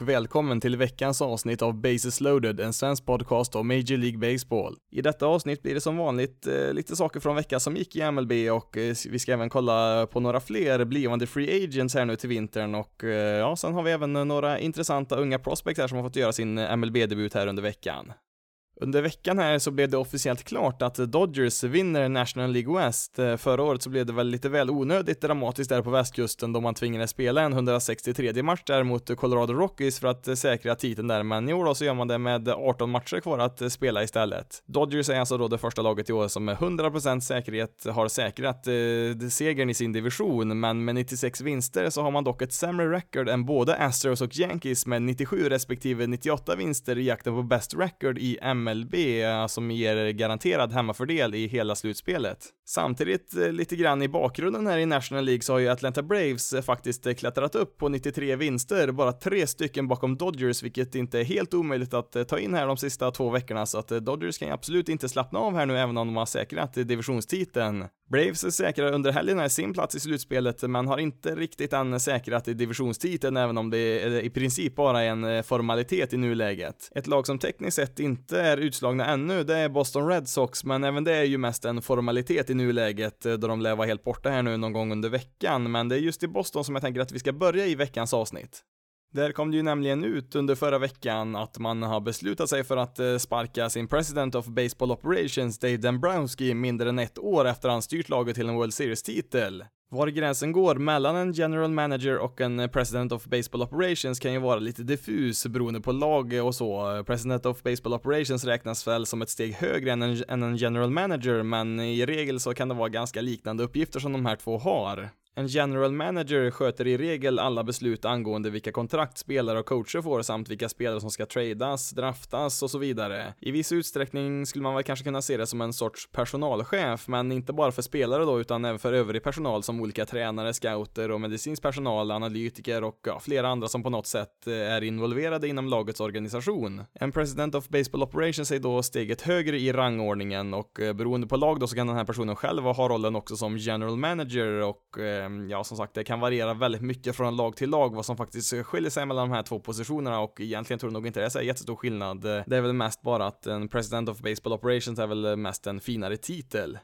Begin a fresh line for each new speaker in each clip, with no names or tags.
Och välkommen till veckans avsnitt av Bases loaded, en svensk podcast om Major League Baseball. I detta avsnitt blir det som vanligt eh, lite saker från veckan som gick i MLB och eh, vi ska även kolla på några fler blivande free agents här nu till vintern och eh, ja, sen har vi även några intressanta unga prospects här som har fått göra sin eh, MLB-debut här under veckan. Under veckan här så blev det officiellt klart att Dodgers vinner National League West. Eh, förra året så blev det väl lite väl onödigt dramatiskt där på västkusten då man tvingades spela en 163 match där mot Colorado Rockies för att eh, säkra titeln där, men i år då så gör man det med 18 matcher kvar att eh, spela istället. Dodgers är alltså då det första laget i år som med 100% säkerhet har säkrat eh, segern i sin division, men med 96 vinster så har man dock ett sämre record än både Astros och Yankees med 97 respektive 98 vinster i jakten på best record i M MLB eh, som ger garanterad hemmafördel i hela slutspelet. Samtidigt, eh, lite grann i bakgrunden här i National League så har ju Atlanta Braves eh, faktiskt klättrat upp på 93 vinster, bara tre stycken bakom Dodgers, vilket inte är helt omöjligt att ta in här de sista två veckorna, så att Dodgers kan ju absolut inte slappna av här nu även om de har säkrat divisionstiteln. Braves säkrar under helgen sin plats i slutspelet, men har inte riktigt än säkrat divisionstiteln, även om det eh, i princip bara är en eh, formalitet i nuläget. Ett lag som tekniskt sett inte är utslagna ännu, det är Boston Red Sox, men även det är ju mest en formalitet i nuläget, eh, då de lär vara helt borta här nu någon gång under veckan, men det är just i Boston som jag tänker att vi ska börja i veckans avsnitt. Där kom det ju nämligen ut under förra veckan att man har beslutat sig för att eh, sparka sin President of Baseball Operations Dave Dombrowski mindre än ett år efter han styrt laget till en World Series-titel. Var gränsen går mellan en general manager och en president of baseball operations kan ju vara lite diffus beroende på lag och så. President of baseball operations räknas väl som ett steg högre än en, än en general manager, men i regel så kan det vara ganska liknande uppgifter som de här två har. En general manager sköter i regel alla beslut angående vilka kontrakt spelare och coacher får samt vilka spelare som ska tradas, draftas och så vidare. I viss utsträckning skulle man väl kanske kunna se det som en sorts personalchef, men inte bara för spelare då, utan även för övrig personal som olika tränare, scouter och medicinsk personal, analytiker och ja, flera andra som på något sätt eh, är involverade inom lagets organisation. En president of baseball operations är då steget högre i rangordningen och eh, beroende på lag då så kan den här personen själv ha rollen också som general manager och eh, Ehm, ja, som sagt, det kan variera väldigt mycket från lag till lag vad som faktiskt skiljer sig mellan de här två positionerna och egentligen tror jag nog inte det är så jättestor skillnad. Det är väl mest bara att en President of Baseball Operations är väl mest en finare titel.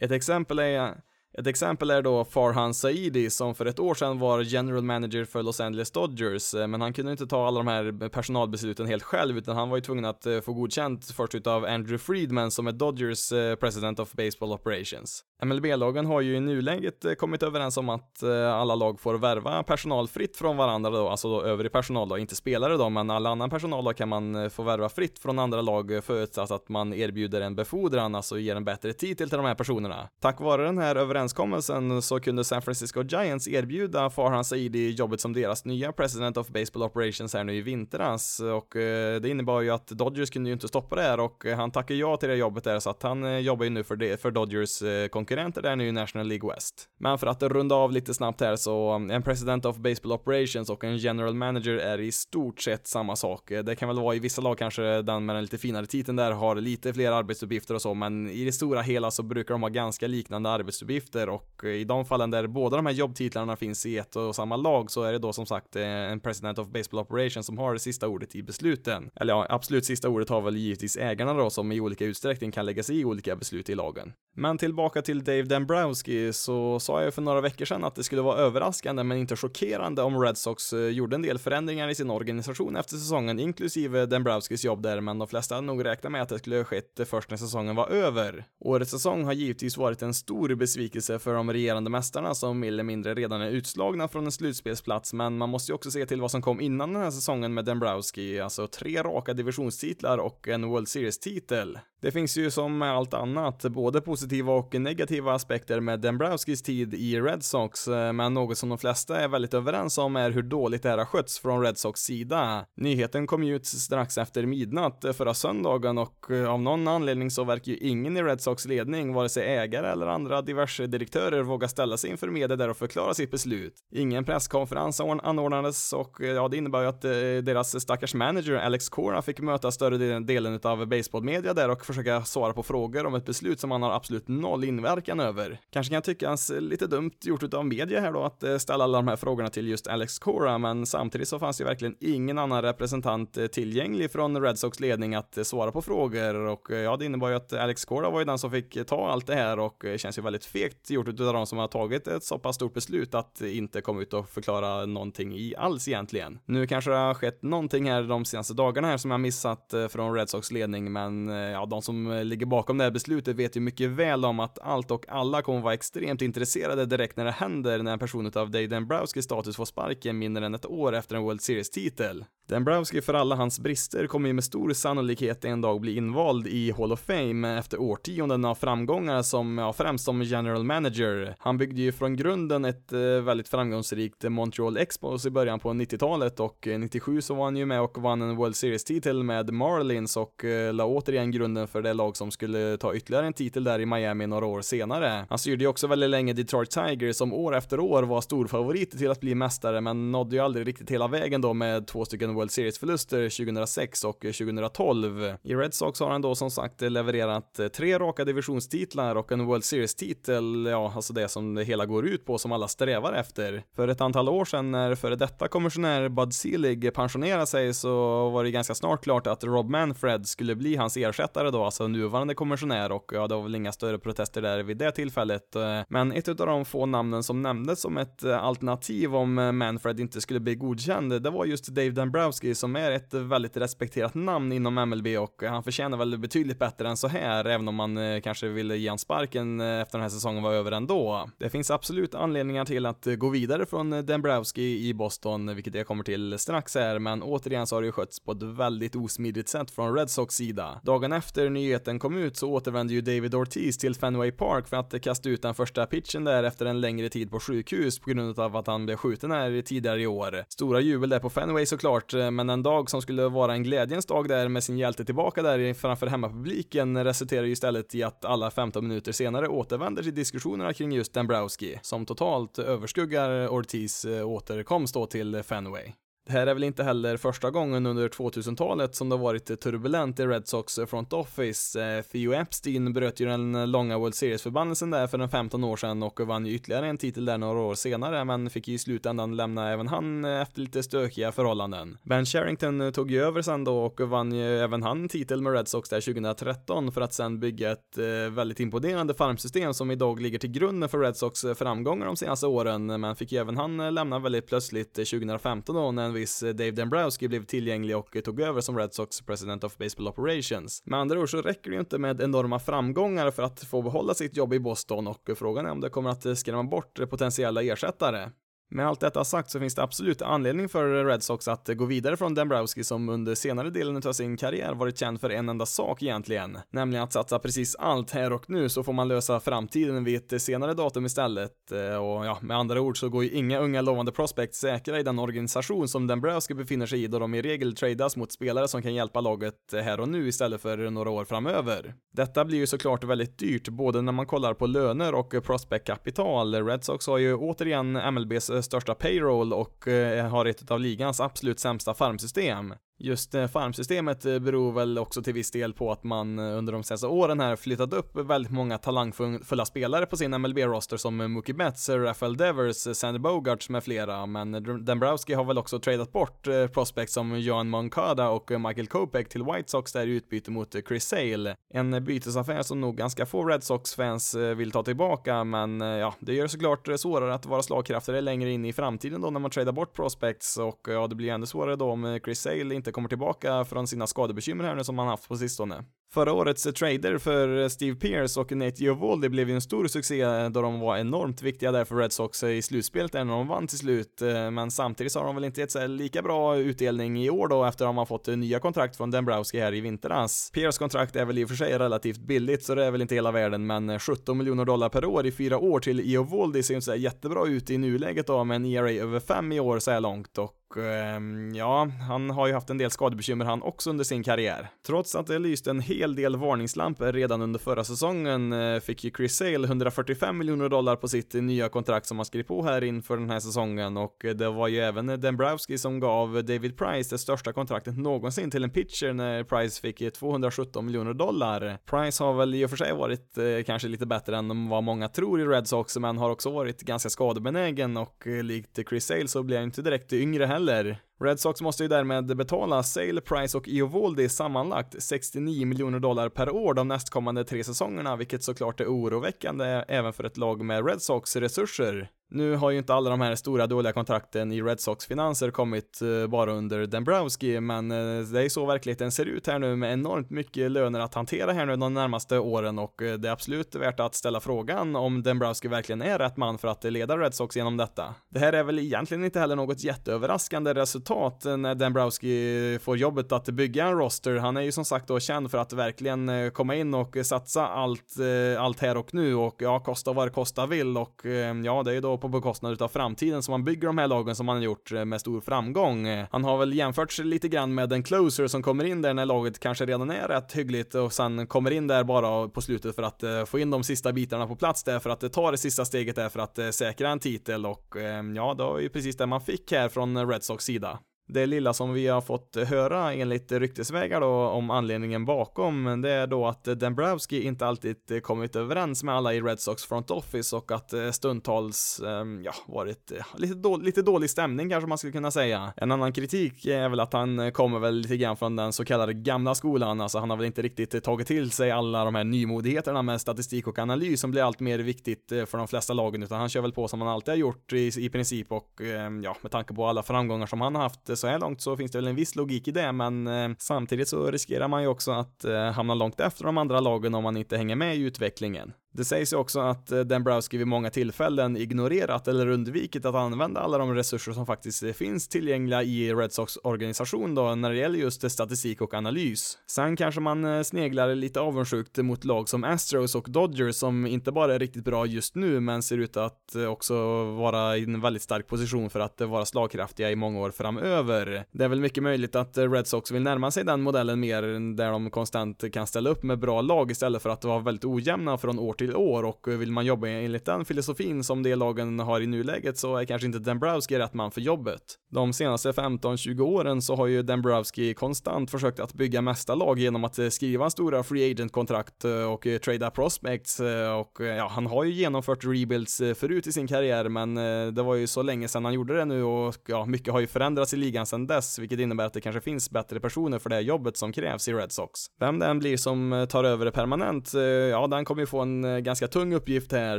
Ett exempel är ett exempel är då Farhan Saidi som för ett år sedan var general manager för Los Angeles Dodgers, eh, men han kunde inte ta alla de här personalbesluten helt själv, utan han var ju tvungen att eh, få godkänt först utav Andrew Friedman som är Dodgers eh, president of baseball operations. MLB-lagen har ju i nuläget kommit överens om att alla lag får värva personal fritt från varandra då, alltså då övrig personal då, inte spelare då, men all annan personal då kan man få värva fritt från andra lag förutsatt att man erbjuder en befordran, alltså ger en bättre titel till de här personerna. Tack vare den här överenskommelsen överenskommelsen så kunde San Francisco Giants erbjuda Farhan Saidi jobbet som deras nya President of Baseball Operations här nu i vintras och eh, det innebar ju att Dodgers kunde ju inte stoppa det här och han tackade ja till det jobbet där så att han eh, jobbar ju nu för, det, för Dodgers eh, konkurrenter där nu i National League West. Men för att runda av lite snabbt här så en President of Baseball Operations och en General Manager är i stort sett samma sak. Det kan väl vara i vissa lag kanske den med den lite finare titeln där har lite fler arbetsuppgifter och så, men i det stora hela så brukar de ha ganska liknande arbetsuppgifter tjänster och i de fallen där båda de här jobbtitlarna finns i ett och samma lag så är det då som sagt eh, en president of baseball operations som har det sista ordet i besluten. Eller ja, absolut sista ordet har väl givetvis ägarna då som i olika utsträckning kan lägga sig i olika beslut i lagen. Men tillbaka till Dave Dombrowski så sa jag för några veckor sedan att det skulle vara överraskande men inte chockerande om Red Sox eh, gjorde en del förändringar i sin organisation efter säsongen inklusive Dombrowskis jobb där men de flesta hade nog räknat med att det skulle ha skett först när säsongen var över. Årets säsong har givetvis varit en stor besvikelse besvikelse för de regerande mästarna som mer eller mindre redan är utslagna från en slutspelsplats, men man måste ju också se till vad som kom innan den här säsongen med Dembrowski, alltså tre raka divisionstitlar och en World Series-titel. Det finns ju som med allt annat både positiva och negativa aspekter med Dembrowskis tid i Red Sox, men något som de flesta är väldigt överens om är hur dåligt det här har skötts från Red Sox sida. Nyheten kom ut strax efter midnatt förra söndagen och av någon anledning så verkar ju ingen i Red Sox ledning, vare sig ägare eller andra diverse direktörer, vågar ställa sig inför media där och förklara sitt beslut. Ingen presskonferens anordnades och eh, ja, det innebar ju att eh, deras stackars manager Alex Cora fick möta större delen av baseballmedia där och försöka svara på frågor om ett beslut som han har absolut noll inverkan över. Kanske kan tyckas eh, lite dumt gjort utav media här då att ställa alla de här frågorna till just Alex Cora, men samtidigt så fanns ju verkligen ingen annan representant tillgänglig från Red Sox ledning att svara på frågor och ja, det innebar ju att Alex Cora var ju den som fick ta allt det här och känns ju väldigt fegt gjort utav de som har tagit ett så pass stort beslut att inte komma ut och förklara någonting i alls egentligen. Nu kanske det har skett någonting här de senaste dagarna här som jag missat eh, från Red Sox ledning, men eh, ja, de som ligger bakom det här beslutet vet ju mycket väl om att allt och alla kommer vara extremt intresserade direkt när det händer när en person av Dave Dembrowskis status får sparken mindre än ett år efter en World Series-titel. Dembrowski för alla hans brister kommer ju med stor sannolikhet en dag bli invald i Hall of Fame efter årtionden av framgångar som, ja, främst som general manager. Han byggde ju från grunden ett eh, väldigt framgångsrikt Montreal Expos i början på 90-talet och eh, 97 så var han ju med och vann en World Series-titel med Marlins och eh, la återigen grunden för det lag som skulle ta ytterligare en titel där i Miami några år senare. Han styrde ju också väldigt länge Detroit Tigers som år efter år var storfavorit till att bli mästare men nådde ju aldrig riktigt hela vägen då med två stycken World Series-förluster 2006 och 2012. I Red Sox har han då som sagt levererat tre raka divisionstitlar och en World Series-titel, ja, alltså det som det hela går ut på, som alla strävar efter. För ett antal år sedan när före detta kommissionär Bud Selig pensionerade sig så var det ganska snart klart att Rob Manfred skulle bli hans ersättare då, alltså nuvarande kommissionär och ja, det var väl inga större protester där vid det tillfället. Men ett av de få namnen som nämndes som ett alternativ om Manfred inte skulle bli godkänd, det var just Dave Dombrowski Dombrowski som är ett väldigt respekterat namn inom MLB och han förtjänar väl betydligt bättre än så här, även om man eh, kanske ville ge han sparken eh, efter den här säsongen var över ändå. Det finns absolut anledningar till att eh, gå vidare från Dembrowski i Boston, vilket jag kommer till strax här, men återigen så har det ju skötts på ett väldigt osmidigt sätt från Red Sox sida. Dagen efter nyheten kom ut så återvände ju David Ortiz till Fenway Park för att kasta ut den första pitchen där efter en längre tid på sjukhus på grund av att han blev skjuten här tidigare i år. Stora jubel där på Fenway såklart, Eh, men en dag som skulle vara en glädjens dag där med sin hjälte tillbaka där framför hemmapubliken resulterar ju istället i att alla 15 minuter senare återvänder till diskussionerna kring just Dembrowski, som totalt överskuggar Ortiz eh, återkomst då till Fenway. Det här är väl inte heller första gången under 2000-talet som det har varit turbulent i Red Sox front office. Eh, Theo Epstein bröt ju den långa World Series-förbannelsen där för en 15 år sedan och vann ju ytterligare en titel där några år senare, men fick ju i slutändan lämna även han eh, efter lite stökiga förhållanden. Ben Sherrington tog ju över sen då och vann ju även han titel med Red Sox där 2013 för att sen bygga ett eh, väldigt imponerande farmsystem som idag ligger till grunden för Red Sox framgångar de senaste åren, men fick ju även han lämna väldigt plötsligt 2015 då när en viss eh, Dave Dombrowski blev tillgänglig och eh, tog över som Red Sox President of Baseball Operations. Med andra ord så räcker det ju inte med enorma framgångar för att få behålla sitt jobb i Boston och eh, frågan är om det kommer att skrämma bort potentiella ersättare. Med allt detta sagt så finns det absolut anledning för Red Sox att gå vidare från Dembrowski som under senare delen av sin karriär varit känd för en enda sak egentligen, nämligen att satsa precis allt här och nu så får man lösa framtiden vid ett senare datum istället. Eh, och ja, med andra ord så går ju inga unga lovande prospects säkra i den organisation som Dembrowski befinner sig i då de i regel tradas mot spelare som kan hjälpa laget här och nu istället för några år framöver. Detta blir ju såklart väldigt dyrt, både när man kollar på löner och prospect-kapital. Red Sox har ju återigen MLBs största payroll och eh, har ett av ligans absolut sämsta farmsystem. Just eh, farmsystemet eh, beror väl också till viss del på att man eh, under de senaste åren här flyttat upp väldigt många talangfulla spelare på sin MLB-roster som Mookie Betts, Rafael Devers, Sandy Bogarts med flera, men Dembrowski har väl också tradat bort prospects som Johan Moncada och Michael Kopech till White Sox där i utbyte mot Chris Sale. En bytesaffär som nog ganska få Red Sox-fans vill ta tillbaka, men ja, det gör såklart svårare att vara slagkraftigare längre in i framtiden då när man tradar bort prospects och ja, det blir ännu svårare då om Chris Sale inte kommer tillbaka från sina skadebekymmer här nu som han haft på sistone. Förra årets trader för Steve Pierce och Nate Giovaldi blev ju en stor succé då de var enormt viktiga där för Red Sox i slutspelet när de vann till slut, eh, men samtidigt så har de väl inte gett sig lika bra utdelning i år då efter att de har fått eh, nya kontrakt från Dembrowski här i vintras. Pierce kontrakt är väl i och för sig relativt billigt så det är väl inte hela världen, men eh, 17 miljoner dollar per år i fyra år till Giovaldi ser ju inte så jättebra ut i nuläget då med en ERA över 5 i år så här långt och Ehm, ja, han har ju haft en del skadebekymmer han också under sin karriär. Trots att det lyste en hel del varningslampor redan under förra säsongen eh, fick ju Chris Sale 145 miljoner dollar på sitt nya kontrakt som han skrev på här inför den här säsongen och det var ju även Dembrowski som gav David Price det största kontraktet någonsin till en pitcher när Price fick 217 miljoner dollar. Price har väl i och för sig varit eh, kanske lite bättre än vad många tror i Red Sox men har också varit ganska skadebenägen och eh, likt Chris Sale så blir han inte direkt yngre heller heller. Red Sox måste ju därmed betala Sale, Price och Iovoldi sammanlagt 69 miljoner dollar per år de nästkommande tre säsongerna, vilket såklart är oroväckande även för ett lag med Red Sox resurser. Nu har ju inte alla de här stora dåliga kontrakten i Red Sox finanser kommit eh, bara under Dembrowski, men eh, det är så verkligheten ser ut här nu med enormt mycket löner att hantera här nu de närmaste åren och eh, det är absolut värt att ställa frågan om Dembrowski verkligen är rätt man för att leda Red Sox genom detta. Det här är väl egentligen inte heller något jätteöverraskande resultat Eh, när Dembrowski får jobbet att bygga en roster. Han är ju som sagt då känd för att verkligen eh, komma in och satsa allt, eh, allt här och nu och ja, kosta vad det kosta vill och ja, det är ju då på bekostnad av framtiden som man bygger de här lagen som man har gjort med stor framgång. Han har väl jämfört sig lite grann med en closer som kommer in där när laget kanske redan är rätt hyggligt och sen kommer in där bara på slutet för att få in de sista bitarna på plats där för att ta det sista steget där för att säkra en titel och ja, det var ju precis det man fick här från Red Sox sida. Det lilla som vi har fått höra enligt ryktesvägar då om anledningen bakom, det är då att Dembrowski inte alltid kommit överens med alla i Red Sox front office och att eh, stundtals, ehm, ja, varit eh, lite, då, lite dålig stämning kanske man skulle kunna säga. En annan kritik är väl att han kommer väl lite grann från den så kallade gamla skolan, alltså han har väl inte riktigt tagit till sig alla de här nymodigheterna med statistik och analys som blir allt mer viktigt eh, för de flesta lagen, utan han kör väl på som han alltid har gjort i, i princip och ehm, ja, med tanke på alla framgångar som han har haft så här långt så finns det väl en viss logik i det, men eh, samtidigt så riskerar man ju också att eh, hamna långt efter de andra lagen om man inte hänger med i utvecklingen. Det sägs ju också att eh, Dembrowski vid många tillfällen ignorerat eller undvikit att använda alla de resurser som faktiskt eh, finns tillgängliga i Red Sox organisation då när det gäller just eh, statistik och analys. Sen kanske man sneglar lite avundsjukt mot lag som Astros och Dodgers som inte bara är riktigt bra just nu men ser ut att också vara i en väldigt stark position för att vara slagkraftiga i många år framöver. Det är väl mycket möjligt att Red Sox vill närma sig den modellen mer där de konstant kan ställa upp med bra lag istället för att vara väldigt ojämna från år till till år och vill man jobba enligt den filosofin som de lagen har i nuläget så är kanske inte Dembrowski rätt man för jobbet. De senaste 15-20 åren så har ju Dembrowski konstant försökt att bygga mesta lag genom att eh, skriva stora free agent-kontrakt eh, och eh, trada prospects och ja, han har ju genomfört rebuilds förut i sin karriär men det var ju så länge sedan han gjorde det nu och ja, mycket har ju förändrats i ligan sedan dess, vilket innebär att det kanske finns bättre personer för det här jobbet som krävs i Red Sox. Vem det än blir som tar över det permanent, ja, den kommer ju få en Eh, ganska tung uppgift här.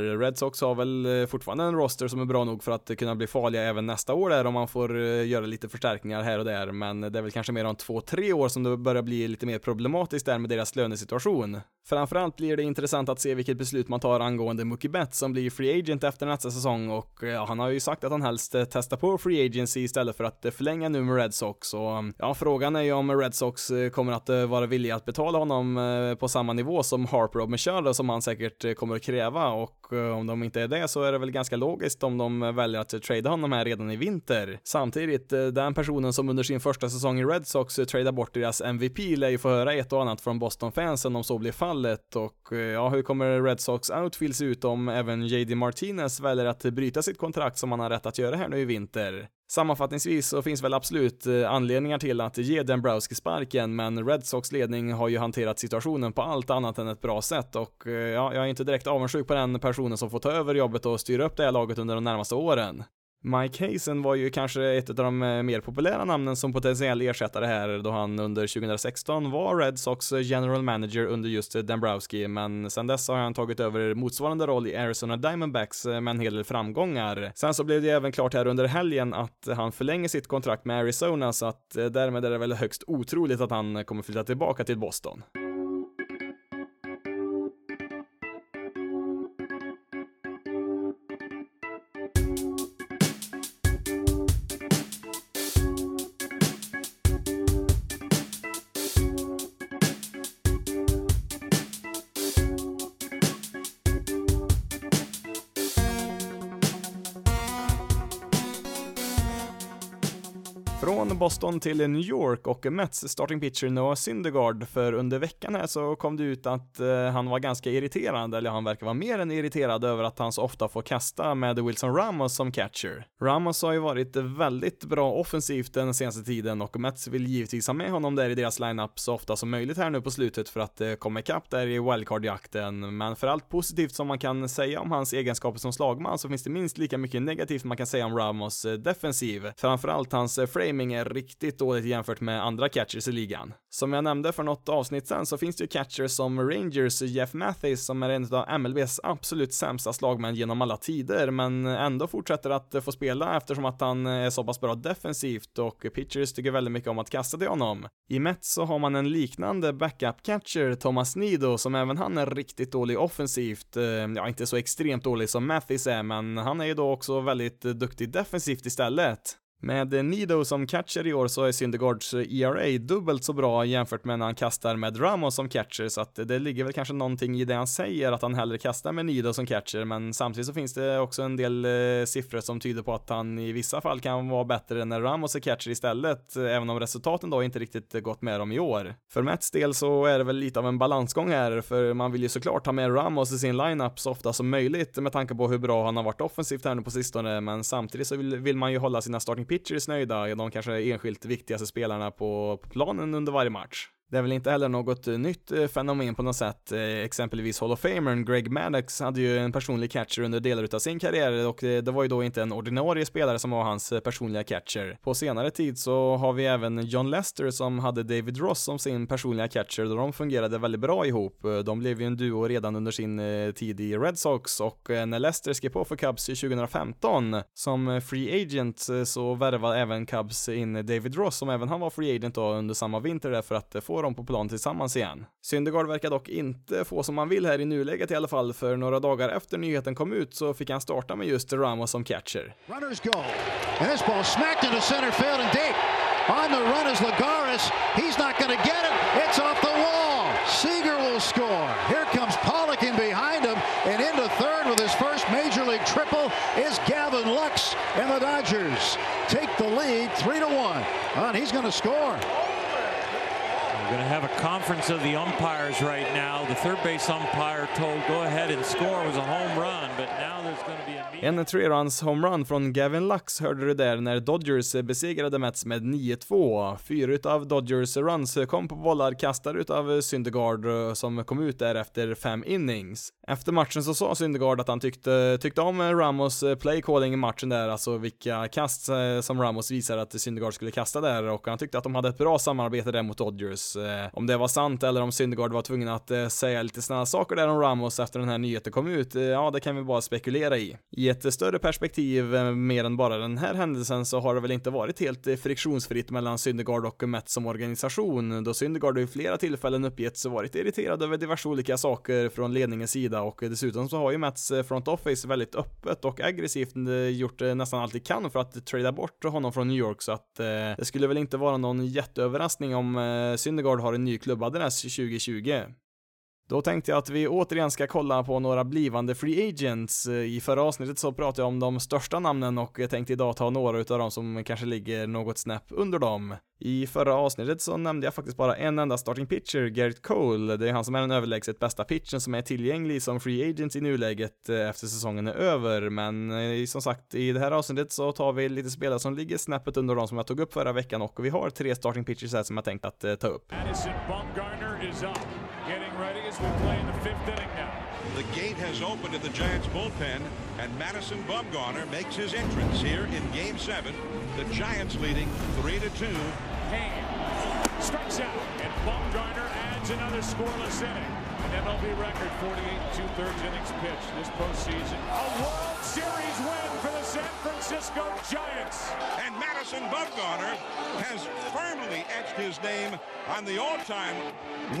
Red Sox har väl eh, fortfarande en roster som är bra nog för att kunna bli farliga även nästa år där om man får eh, göra lite förstärkningar här och där, men det är väl kanske mer om två, tre år som det börjar bli lite mer problematiskt där med deras lönesituation. Framförallt blir det intressant att se vilket beslut man tar angående Mookie Betts som blir free agent efter nästa säsong. Och eh, ja, han har ju sagt att han helst eh, testar på free agency istället för att eh, förlänga nu med Red Sox. Och ja, frågan är ju om Red Sox kommer att vara villiga att betala honom på samma nivå som Harper och Michelle som han säkert kommer att kräva. Och Eh, om de inte är det så är det väl ganska logiskt om de väljer att trada honom här redan i vinter. Samtidigt, eh, den personen som under sin första säsong i Red Sox eh, tradar bort deras MVP lär ju få höra ett och annat från Boston-fansen om så blir fallet och ja, hur kommer Red Sox outfield se ut om även JD Martinez väljer att bryta sitt kontrakt som han har rätt att göra här nu i vinter? Sammanfattningsvis så finns väl absolut eh, anledningar till att ge Dembrowski sparken, men Red Sox ledning har ju hanterat situationen på allt annat än ett bra sätt och eh, ja, jag är inte direkt avundsjuk på den personen som får ta över jobbet och styra upp det här laget under de närmaste åren. Mike Hazen var ju kanske ett av de eh, mer populära namnen som potentiell ersättare här då han under 2016 var Red Sox general manager under just Dembrowski, men sen dess har han tagit över motsvarande roll i Arizona Diamondbacks eh, med en hel del framgångar. Sen så blev det även klart här under helgen att han förlänger sitt kontrakt med Arizona så att eh, därmed är det väl högst otroligt att han kommer flytta tillbaka till Boston. Boston till New York och Mets starting pitcher Noah Syndergaard, för under veckan här så kom det ut att eh, han var ganska irriterad, eller han verkar vara mer än irriterad över att han så ofta får kasta med Wilson Ramos som catcher. Ramos har ju varit väldigt bra offensivt den senaste tiden och Mets vill givetvis ha med honom där i deras lineup så ofta som möjligt här nu på slutet för att eh, komma ikapp där i wildcard-jakten, men för allt positivt som man kan säga om hans egenskaper som slagman så finns det minst lika mycket negativt man kan säga om Ramos eh, defensiv. Framförallt hans framing är riktigt dåligt jämfört med andra catchers i ligan. Som jag nämnde för något avsnitt sen så finns det ju catchers som Rangers Jeff Mathis som är en av MLBs absolut sämsta slagmän genom alla tider, men ändå fortsätter att få spela eftersom att han är så pass bra defensivt och pitchers tycker väldigt mycket om att kasta till honom. I Mets så har man en liknande backup catcher, Thomas Nido, som även han är riktigt dålig offensivt. Eh, ja, inte så extremt dålig som Mathis är, men han är ju då också väldigt duktig defensivt istället. Med Nido som catcher i år så är Syndergaards ERA dubbelt så bra jämfört med när han kastar med Ramos som catcher, så att det ligger väl kanske någonting i det han säger, att han hellre kastar med Nido som catcher, men samtidigt så finns det också en del eh, siffror som tyder på att han i vissa fall kan vara bättre när Ramos är catcher istället, eh, även om resultaten då inte riktigt gått med dem i år. För Mets del så är det väl lite av en balansgång här, för man vill ju såklart ha med Ramos i sin lineup så ofta som möjligt med tanke på hur bra han har varit offensivt här nu på sistone, men samtidigt så vill, vill man ju hålla sina starting pitchers nöjda, de kanske enskilt viktigaste spelarna på planen under varje match. Det är väl inte heller något eh, nytt eh, fenomen på något sätt. Eh, exempelvis Hall of Famern Greg Maddox hade ju en personlig catcher under delar av sin karriär och det, var ju då inte en ordinarie spelare som var hans personliga catcher. På senare tid så har vi även John Lester som hade David Ross som sin personliga catcher och de fungerade väldigt bra ihop. De blev ju en duo redan under sin tid i Red Sox och när Lester skrev på för Cubs 2015 som free agent så värvade även Cubs in David Ross som även han var free agent då under samma vinter där för att få dem på plan tillsammans igen. Syndergaard verkar dock inte få som han vill här i nuläget i alla fall, för några dagar efter nyheten kom ut så fick han starta med just Ramos som catcher. Runners go. And this ball smacked into center field and deep. On the run is Lagares. He's not going to get it. It's off the wall. Seager will score. Here comes Pollock in behind him and into third with his first major league triple is Gavin Lux and the Dodgers take the lead 3 to 1. And he's going to score. We're going to have a conference of the umpires right now. The third base umpire told go ahead and score was a home run, but now there's going to be a En tre-runs homerun från Gavin Lux hörde du där när Dodgers besegrade Mets med 9-2. Fyra utav Dodgers runs kom på bollar kastade utav Syndergaard eh, som kom ut där efter fem innings. Efter matchen så sa Syndergaard att han tyckte, tyckte om Ramos eh, play calling i matchen där, alltså vilka kast eh, som Ramos visade att Syndergaard skulle kasta där och han tyckte att de hade ett bra samarbete där mot Dodgers. Eh, om det var sant eller om Syndergaard var tvungen att eh, säga lite snälla saker där om Ramos efter den här nyheten kom ut, eh, ja det kan vi bara spekulera i. I ett större perspektiv, eh, mer än bara den här händelsen, så har det väl inte varit helt eh, friktionsfritt mellan Syndergaard och Mets som organisation, då Syndergaard vid flera tillfällen uppgetts varit irriterad över diverse olika saker från ledningens sida och dessutom så har ju Mets eh, front office väldigt öppet och aggressivt eh, gjort nästan allt de kan för att trada bort honom från New York så att det skulle väl inte vara någon jätteöverraskning om Syndergaard har en ny klubbadress 2020. Då tänkte jag att vi återigen ska kolla på några blivande free agents. Eh, I förra avsnittet så pratade jag om de största namnen och jag tänkte idag ta några utav dem som kanske ligger något snäpp under dem. I förra avsnittet så nämnde jag faktiskt bara en enda starting pitcher, Garrett Cole. Det är han som är den överlägset bästa pitchen som är tillgänglig som free agent i nuläget eh, efter säsongen är över. Men eh, som sagt, i det här avsnittet så tar vi lite spelare som ligger snäppet under de som jag tog upp förra veckan och vi har tre starting pitchers här som jag tänkt att ta upp. Addison is up. Ready as we play in the fifth inning now. The gate has opened in the Giants bullpen, and Madison Bumgarner makes his entrance here in Game 7. The Giants leading 3 to 2. Hand strikes out, and Bumgarner adds another scoreless inning. An MLB record 48 two-thirds innings pitched this postseason. A World Series win for the San Francisco Giants. And Madison Bumgarner has firmly
etched his name on the all-time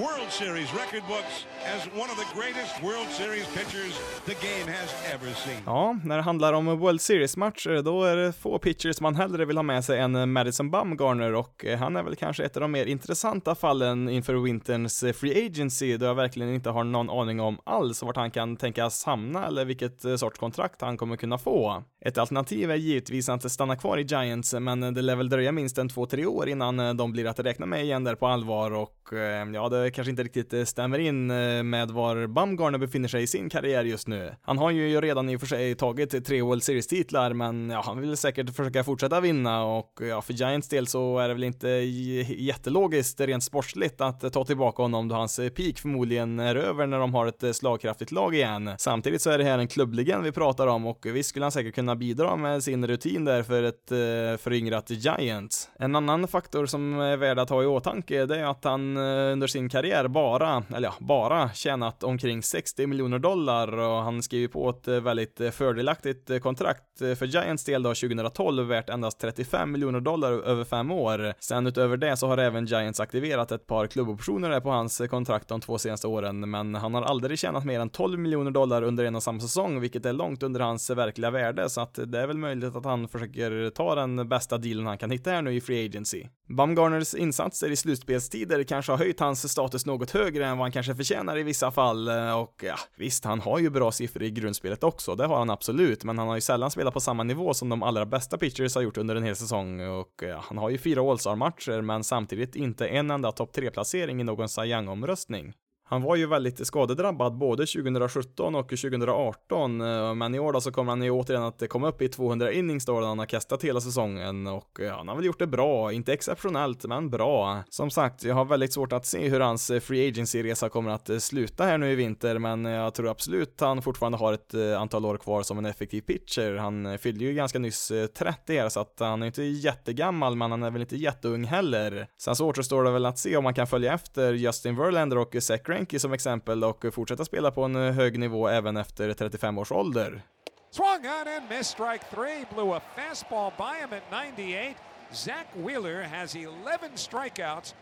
World Series record books as one of the greatest World Series pitchers the game has ever seen.
Ja, när det handlar om World Series-matcher, då är det få pitchers man hellre vill ha med sig än Madison Bumgarner och eh, han är väl kanske ett av de mer intressanta fallen inför vinterns eh, Free Agency, då jag verkligen inte har någon aning om alls vart han kan tänkas hamna eller vilket eh, sorts kontrakt han kommer kunna få. Ett alternativ är givetvis att stanna kvar i Giants, men det lär väl dröja minst en två, tre år innan eh, de blir att räkna med igen där på allvar och eh, ja, det kanske inte riktigt eh, stämmer in med var Bumgarner befinner sig i sin karriär just nu. Han har ju redan i och för sig tagit tre World Series-titlar, men ja, han vill säkert försöka fortsätta vinna och ja, för Giants del så är det väl inte jättelogiskt rent sportsligt att ta tillbaka honom då hans peak förmodligen är över när de har ett slagkraftigt lag igen. Samtidigt så är det här en klubblegend vi pratar om och visst skulle han säkert kunna bidra med sin rutin där för ett eh, föryngrat Giants. En annan faktor som är värd att ha i åtanke det är att han eh, under sin karriär bara, eller ja, bara tjänat omkring 60 miljoner dollar och han skriver på ett eh, väldigt eh, fördelaktigt eh, kontrakt för Giants del då 2012 värt endast 35 miljoner dollar över fem år. Sen utöver det så har även Giants aktiverat ett par klubboptioner på hans eh, kontrakt de två senaste åren, men han har aldrig tjänat mer än 12 miljoner dollar under en och samma säsong, vilket är långt under hans verkliga värde, så att det är väl möjligt att han försöker ta den bästa dealen han kan hitta här nu i Free Agency. Bumgarners insatser i slutspelstider kanske har höjt hans status något högre än vad han kanske förtjänar i vissa fall, eh, och ja, visst, han har ju bra siffror i grundspelet också, det har han absolut, men han har ju sällan spelat på samma nivå som de allra bästa pitchers har gjort under en hel säsong, och ja, han har ju fyra All-Star-matcher, men samtidigt inte en enda topp 3-placering i någon Cy Young-omröstning. Han var ju väldigt skadedrabbad både 2017 och 2018, eh, men i år då så kommer han ju återigen att komma upp i 200 innings då han har kastat hela säsongen och ja, han har väl gjort det bra, inte exceptionellt, men bra. Som sagt, jag har väldigt svårt att se hur hans eh, free agency-resa kommer att eh, sluta här nu i vinter, men jag tror absolut han fortfarande har ett antal år kvar som en effektiv pitcher. Han fyllde ju ganska nyss 30 här, så att han är inte jättegammal, men han är väl inte jätteung heller. Sen så återstår det väl att se om man kan följa efter Justin Verlander och Zach Frankie som exempel och fortsätta spela på en eh, hög nivå även efter 35 års ålder. Swung on and missed strike three, blew a fastball by him at 98. Zach Wheeler has 11 strikeouts.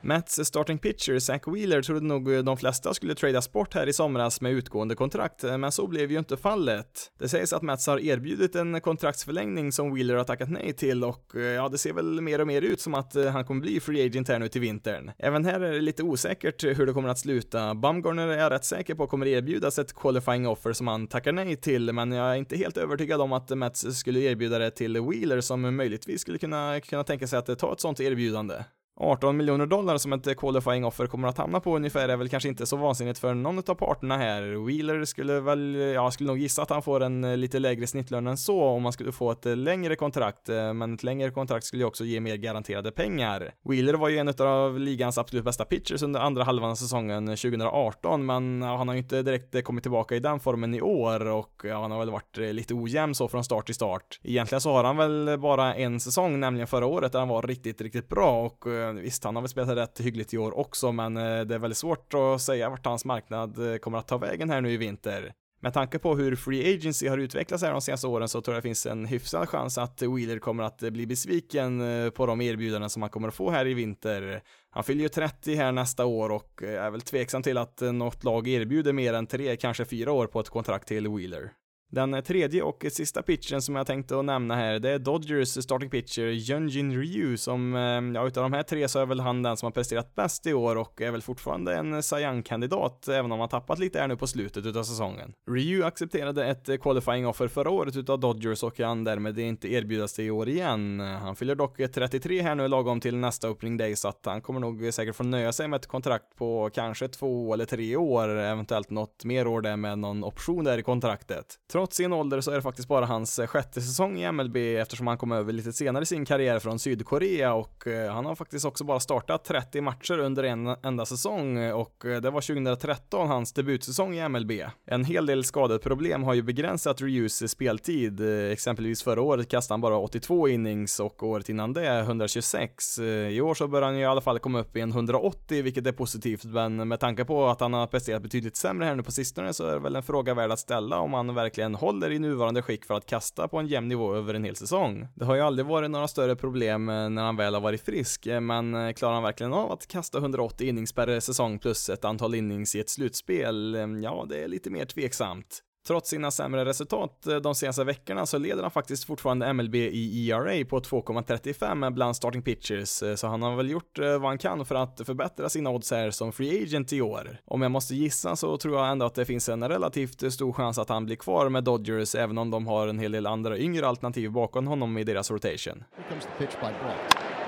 Mets starting pitcher Zach Wheeler trodde nog de flesta skulle tradas bort här i somras med utgående kontrakt, men så blev ju inte fallet. Det sägs att Mets har erbjudit en kontraktsförlängning som Wheeler har tackat nej till och ja, det ser väl mer och mer ut som att eh, han kommer bli free agent här nu till vintern. Även här är det lite osäkert hur det kommer att sluta. Bumgarner är jag rätt säker på kommer erbjudas ett qualifying offer som han tackar nej till, men jag är inte helt övertygad om att Mets skulle erbjuda det till Wheeler som möjligtvis skulle kunna, kunna tänka sig att ta ett sånt erbjudande. 18 miljoner dollar som ett qualifying offer kommer att hamna på ungefär är väl kanske inte så vansinnigt för någon av parterna här. Wheeler skulle väl, ja, skulle nog gissa att han får en eh, lite lägre snittlön än så om man skulle få ett eh, längre kontrakt, eh, men ett längre kontrakt skulle ju också ge mer garanterade pengar. Wheeler var ju en av ligans absolut bästa pitchers under andra halvan av säsongen 2018, men han har ju inte direkt kommit tillbaka i den formen i år och ja, han har väl varit lite ojämn så från start till start. Egentligen så har han väl bara en säsong, nämligen förra året, där han var riktigt, riktigt bra och visst, han har väl spelat rätt hyggligt i år också, men eh, det är väldigt svårt att säga vart hans marknad eh, kommer att ta vägen här nu i vinter. Med tanke på hur Free Agency har utvecklats här de senaste åren så tror jag det finns en hyfsad chans att Wheeler kommer att eh, bli besviken på de erbjudanden som han kommer att få här i vinter. Han fyller ju 30 här nästa år och är väl tveksam till att något lag erbjuder mer än tre, kanske fyra år på ett kontrakt till Wheeler. Den tredje och sista pitchen som jag tänkte att nämna här, det är Dodgers starting pitcher Jungin Ryu som, eh, ja utav de här tre så är väl han den som har presterat bäst i år och är väl fortfarande en Cy Young-kandidat, även om han tappat lite här nu på slutet utav säsongen. Ryu accepterade ett eh, qualifying offer förra året utav Dodgers och kan därmed inte erbjudas det i år igen. Han fyller dock 33 här nu lagom till nästa opening day så att han kommer nog säkert få nöja sig med ett kontrakt på kanske två eller tre år, eventuellt något mer år där med någon option där i kontraktet. Trots sin ålder så är det faktiskt bara hans eh, sjätte säsong i MLB eftersom han kom över lite senare i sin karriär från Sydkorea och eh, han har faktiskt också bara startat 30 matcher under en enda säsong och eh, det var 2013 hans debutsäsong i MLB. En hel del skadeproblem har ju begränsat Ryus speltid, exempelvis förra året kastade han bara 82 innings och året innan det 126. I år så bör han ju i alla fall komma upp i en 180 vilket är positivt men med tanke på att han har presterat betydligt sämre här nu på sistone så är det väl en fråga värd att ställa om han verkligen verkligen håller i nuvarande skick för att kasta på en jämn nivå över en hel säsong. Det har ju aldrig varit några större problem eh, när han väl har varit frisk, eh, men eh, klarar han verkligen av att kasta 180 innings per säsong plus ett antal innings i ett slutspel? Ja, det är lite mer tveksamt. Trots sina sämre resultat eh, de senaste veckorna så leder han faktiskt fortfarande MLB i ERA på 2,35 bland starting pitchers, eh, så han har väl gjort eh, vad han kan för att förbättra sina odds här som free agent i år. Om jag måste gissa så tror jag ändå att det finns en relativt stor chans att han blir kvar med Dodgers, även om de har en hel del andra yngre alternativ bakom honom i deras rotation.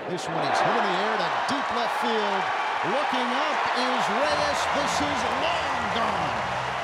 This one is hit in the air to deep left field. Looking up is Reyes. This is long gone.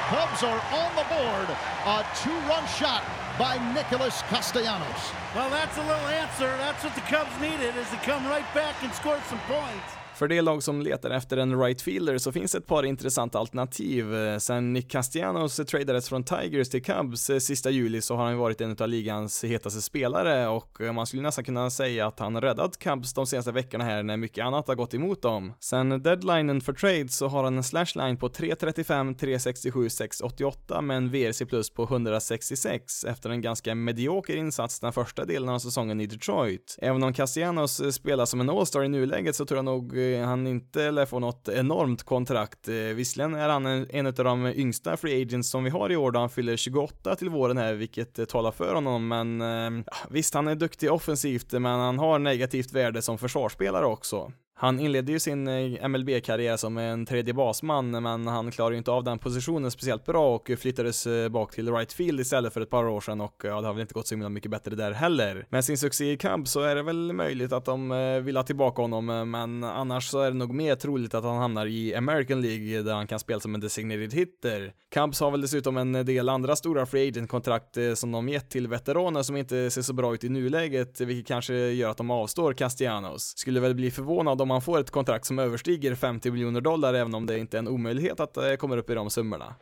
Cubs are on the board. A two-run shot by Nicholas Castellanos. Well, that's a little answer. That's what the Cubs needed, is to come right back and score some points. För det lag som letar efter en right fielder så finns ett par intressanta alternativ. Eh, sen Nick Castellanos tradades från Tigers till Cubs eh, sista juli så har han varit en av ligans hetaste spelare och eh, man skulle nästan kunna säga att han räddat Cubs de senaste veckorna här när mycket annat har gått emot dem. Sen deadlinen för trade så har han en slashline på 3.35, 3.67, 6.88 med en VRC plus på 166 efter en ganska medioker insats den första delen av säsongen i Detroit. Även om Castellanos spelar som en All-star i nuläget så tror jag nog han inte lär få något enormt kontrakt. Eh, visserligen är han en, av de yngsta free agents som vi har i år då han fyller 28 till våren här, vilket eh, talar för honom, men eh, ja, visst, han är duktig offensivt, men han har negativt värde som försvarsspelare också. Han inledde ju sin eh, MLB-karriär som en tredje basman, men han klarade ju inte av den positionen speciellt bra och flyttades eh, bak till right field istället för ett par år sedan och eh, ja, det har väl inte gått så himla mycket bättre där heller. Med sin succé i Cubs så är det väl möjligt att de vill ha tillbaka honom, men annars så är det nog mer troligt att han hamnar i American League där han kan spela som en designated hitter. Cubs har väl dessutom en del andra stora free agent-kontrakt som de gett till veteraner som inte ser så bra ut i nuläget, vilket kanske gör att de avstår Castellanos. Skulle väl bli förvånad om om man får ett kontrakt som överstiger 50 miljoner dollar, även om det inte är en omöjlighet att eh, det kommer upp i de summorna.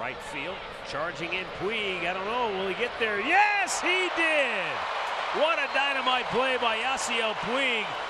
Right field, charging in Puig. I don't know, will he get there? Yes, he did! What a dynamite play by Yasiel Puig.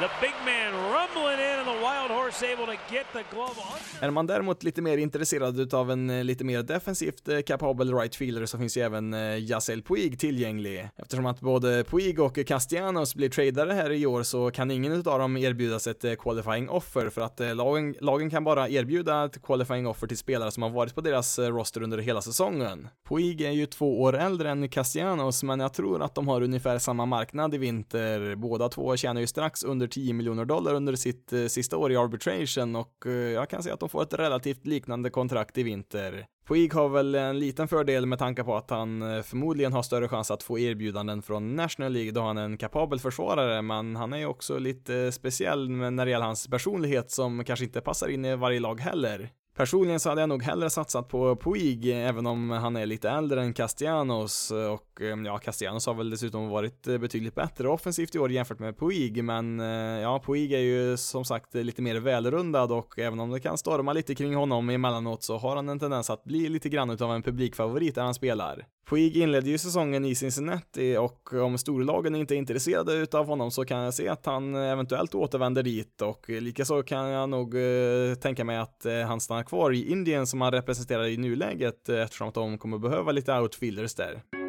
The big man rumbling in and the wild horse able to get the glove on. Är man däremot lite mer intresserad utav en eh, lite mer defensivt eh, kapabel right fielder så finns ju även eh, Yasiel Puig tillgänglig. Eftersom att både Puig och Castellanos blir tradare här i år så kan ingen utav dem erbjudas ett qualifying offer för att lagen, lagen kan bara erbjuda ett qualifying offer till spelare som har varit på deras roster under hela säsongen. Puig är ju två år äldre än Castellanos men jag tror att de har ungefär samma marknad i vinter. Båda två tjänar ju strax under under 10 miljoner dollar under sitt eh, sista år i arbitration och eh, jag kan säga att de får ett relativt liknande kontrakt i vinter. Puig har väl en liten fördel med tanke på att han eh, förmodligen har större chans att få erbjudanden från National League då han är en kapabel försvarare, men han är ju också lite eh, speciell när det gäller hans personlighet som kanske inte passar in i varje lag heller. Personligen så hade jag nog hellre satsat på Puig, även om han är lite äldre än Castellanos och eh, ja, Castellanos har väl dessutom varit eh, betydligt bättre offensivt i år jämfört med Puig, men eh, ja, Puig är ju som sagt lite mer välrundad och även om det kan storma lite kring honom emellanåt så har han en tendens att bli lite grann utav en publikfavorit där han spelar. Puig inledde ju säsongen i Cincinnati och om storlagen inte är intresserade utav honom så kan jag se att han eventuellt återvänder dit och likaså kan jag nog eh, tänka mig att eh, han stannar kvar i Indien som han representerar i nuläget eh, eftersom att de kommer behöva lite outfielders där.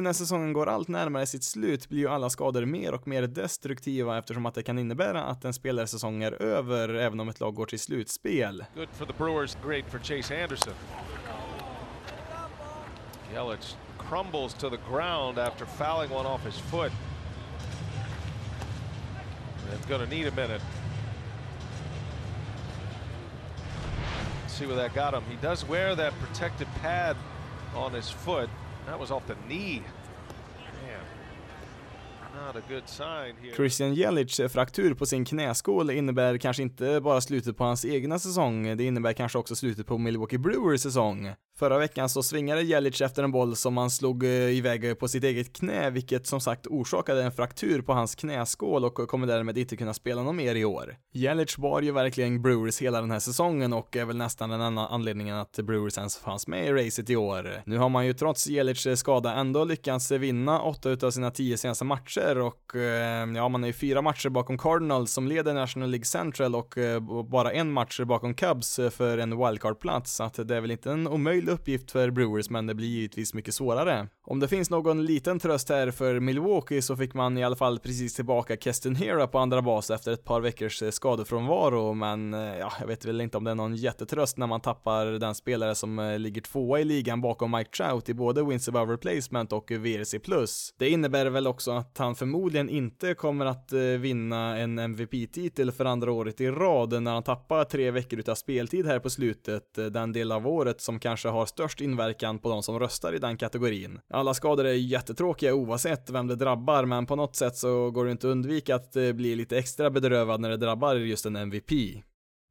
Nu när säsongen går allt närmare sitt slut blir ju alla skador mer och mer destruktiva eftersom att det kan innebära att en spelarsäsong är över även om ett lag går till slutspel. Good for the Brewers, great for Chase Anderson. Yelich crumbles to the ground after fouling one off his foot. And gonna need a minute. see where that got him. He does wear that protective pad on his foot. That was off the knee. Christian Jelic eh, fraktur på sin knäskål innebär kanske inte bara slutet på hans egna säsong, det innebär kanske också slutet på Milwaukee Brewers säsong. Förra veckan så svingade Jelic efter en boll som han slog eh, iväg eh, på sitt eget knä, vilket som sagt orsakade en fraktur på hans knäskål och eh, kommer därmed inte kunna spela någon mer i år. Jelic var ju verkligen Brewers hela den här säsongen och är väl nästan den enda anledningen att Brewers ens fanns med i racet i år. Nu har man ju trots Jelics skada ändå lyckats vinna åtta utav sina tio senaste matcher och ja, man är ju fyra matcher bakom Cardinals som leder National League Central och bara en match bakom Cubs för en wildcard-plats, så att det är väl inte en omöjlig uppgift för Brewers, men det blir givetvis mycket svårare. Om det finns någon liten tröst här för Milwaukee så fick man i alla fall precis tillbaka Keston Hera på andra bas efter ett par veckors eh, skadefrånvaro, men eh, ja, jag vet väl inte om det är någon jättetröst när man tappar den spelare som eh, ligger tvåa i ligan bakom Mike Trout i både wins above replacement och VRC+. Det innebär väl också att han förmodligen inte kommer att vinna en MVP-titel för andra året i rad när han tappar tre veckor utav speltid här på slutet, den del av året som kanske har störst inverkan på de som röstar i den kategorin. Alla skador är jättetråkiga oavsett vem det drabbar, men på något sätt så går det inte att undvika att eh, bli lite extra bedrövad när det drabbar just en MVP.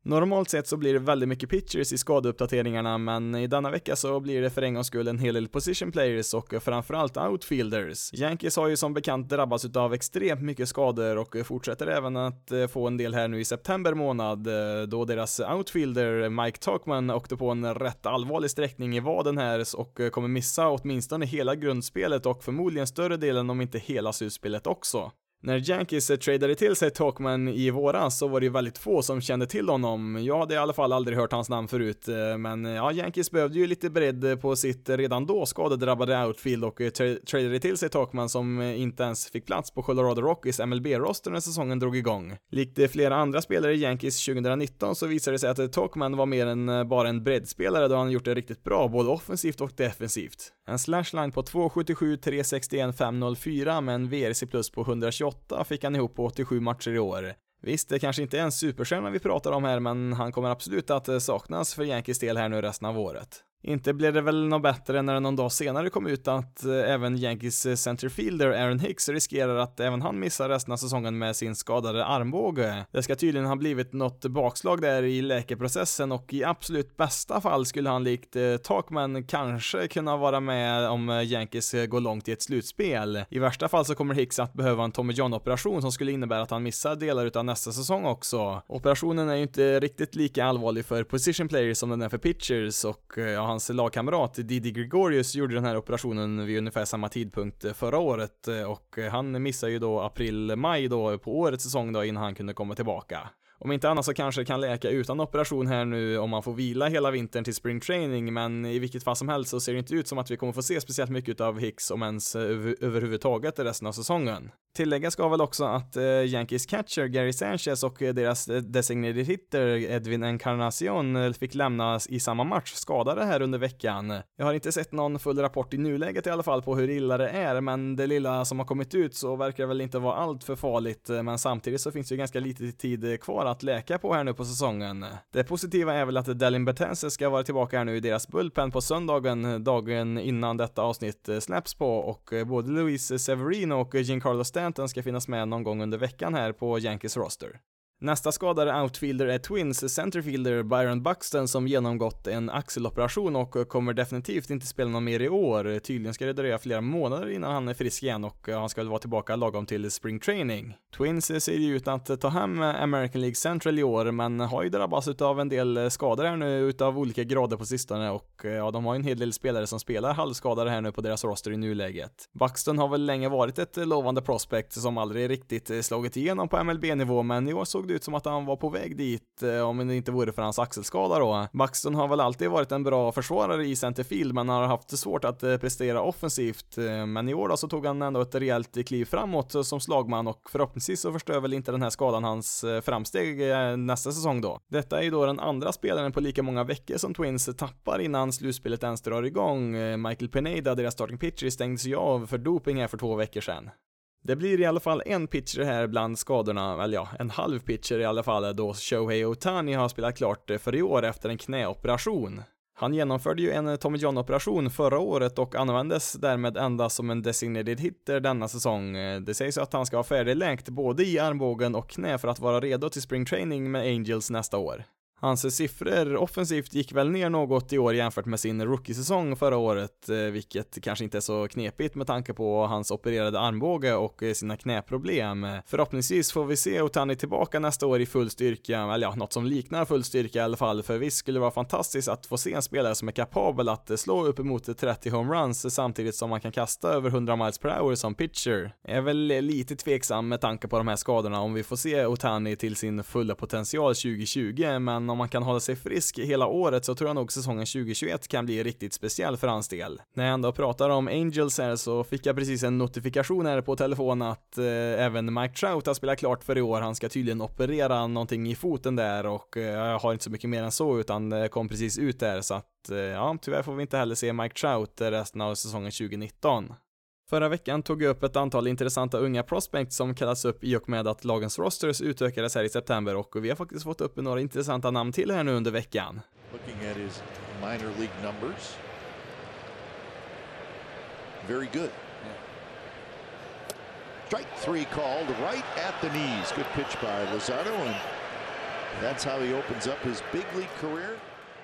Normalt sett så blir det väldigt mycket pitchers i skadeuppdateringarna, men i denna vecka så blir det för en gångs skull en hel del position players och framförallt outfielders. Yankees har ju som bekant drabbats utav extremt mycket skador och fortsätter även att eh, få en del här nu i september månad, eh, då deras outfielder Mike Talkman åkte på en rätt allvarlig sträckning i vaden här och eh, kommer missa åtminstone hela grundspelet och förmodligen större delen om inte hela slutspelet också. När Yankees eh, tradade till sig Talkman i våras så var det ju väldigt få som kände till honom. Jag hade i alla fall aldrig hört hans namn förut, eh, men eh, ja, Yankees behövde ju lite bredd på sitt redan då skadedrabbade outfield och tra tradade till sig Talkman som inte ens fick plats på Colorado Rockies MLB-roster när säsongen drog igång. Likt flera andra spelare i Yankees 2019 så visade det sig att Talkman var mer än bara en breddspelare då han gjort det riktigt bra, både offensivt och defensivt. En slashline på 2,77, 361, 504 med en VRC plus på 128 fick han ihop på 87 matcher i år. Visst, det kanske inte är en superstjärna vi pratar om här, men han kommer absolut att eh, saknas för Yankees del här nu resten av året. Inte blev det väl något bättre när det någon dag senare kom ut att eh, även Yankees eh, centerfielder Aaron Hicks riskerar att även han missar resten av säsongen med sin skadade armbåge. Det ska tydligen ha blivit något bakslag där i läkeprocessen och i absolut bästa fall skulle han likt eh, Takman Talkman kanske kunna vara med om Yankees går långt i ett slutspel. I värsta fall så kommer Hicks att behöva en Tommy John-operation som skulle innebära att han missar delar utav nästa säsong också. Operationen är ju inte riktigt lika allvarlig för position players som den är för pitchers och ja, hans lagkamrat Didi Gregorius gjorde den här operationen vid ungefär samma tidpunkt eh, förra året eh, och han missade ju då april-maj då på årets säsong då innan han kunde komma tillbaka. Om inte annat så kanske det kan läka utan operation här nu om man får vila hela vintern till spring training, men i vilket fall som helst så ser det inte ut som att vi kommer få se speciellt mycket av Hicks, om ens eh, över överhuvudtaget resten av säsongen. Tilläggas ska väl också att eh, Yankees catcher Gary Sanchez och eh, deras eh, designated hitter Edwin Encarnacion eh, fick lämnas i samma match skadade här under veckan. Jag har inte sett någon full rapport i nuläget i alla fall på hur illa det är, men det lilla som har kommit ut så verkar det väl inte vara allt för farligt, eh, men samtidigt så finns det ju ganska lite tid kvar att läka på här nu på säsongen. Det positiva är väl att Delin Betances ska vara tillbaka här nu i deras bullpen på söndagen, dagen innan detta avsnitt släpps på och både Luis Severino och Giancarlo Stanton ska finnas med någon gång under veckan här på Yankees roster. Nästa skadade outfielder är Twins centerfielder Byron Buxton som genomgått en axeloperation och kommer definitivt inte spela någon mer i år. Tydligen ska det dröja flera månader innan han är frisk igen och eh, han ska väl vara tillbaka lagom till spring training. Twins ser ju ut att ta hem American League Central i år, men har ju drabbats av en del skador här nu utav olika grader på sistone och eh, ja, de har ju en hel del spelare som spelar halvskadade här nu på deras roster i nuläget. Buxton har väl länge varit ett lovande prospect som aldrig riktigt slagit igenom på MLB-nivå, men i år såg det ut som att han var på väg dit eh, om det inte vore för hans axelskada då. Buxton har väl alltid varit en bra försvarare i centerfield men har haft svårt att eh, prestera offensivt. Eh, men i år då så tog han ändå ett rejält kliv framåt som slagman och förhoppningsvis så förstör väl inte den här skadan hans framsteg nästa säsong då. Detta är ju då den andra spelaren på lika många veckor som Twins tappar innan slutspelet ens drar igång. Michael Pineda, deras starting pitcher, stängdes ju av för doping här för två veckor sedan. Det blir i alla fall en pitcher här bland skadorna, eller ja, en halv pitcher i alla fall då Shohei Otani har spelat klart för i år efter en knäoperation. Han genomförde ju en Tommy John-operation förra året och användes därmed endast som en designated hitter denna säsong. Det sägs att han ska ha färdigläkt både i armbågen och knä för att vara redo till spring training med Angels nästa år. Hans siffror offensivt gick väl ner något i år jämfört med sin rookie-säsong förra året, eh, vilket kanske inte är så knepigt med tanke på hans opererade armbåge och eh, sina knäproblem. Förhoppningsvis får vi se Otani tillbaka nästa år i full styrka, eller ja, något som liknar full styrka i alla fall, för visst skulle det vara fantastiskt att få se en spelare som är kapabel att eh, slå uppemot 30 homeruns samtidigt som man kan kasta över 100 miles per hour som pitcher. Jag är väl lite tveksam med tanke på de här skadorna om vi får se Otani till sin fulla potential 2020, men om man kan hålla sig frisk hela året så tror jag nog säsongen 2021 kan bli riktigt speciell för hans del. När jag ändå pratar om Angels här så fick jag precis en notifikation här på telefon att eh, även Mike Trout har spelat klart för i år. Han ska tydligen operera någonting i foten där och eh, jag har inte så mycket mer än så utan eh, kom precis ut där så att eh, ja, tyvärr får vi inte heller se Mike Trout resten av säsongen 2019. Förra veckan tog jag upp ett antal intressanta unga prospects som kallas upp i och med att lagens rosters utökades här i september och vi har faktiskt fått upp några intressanta namn till här nu under veckan. Looking at his minor league numbers. Very good. Strike three called right at the knees. Good pitch by Lozano and that's how he opens up his big league career.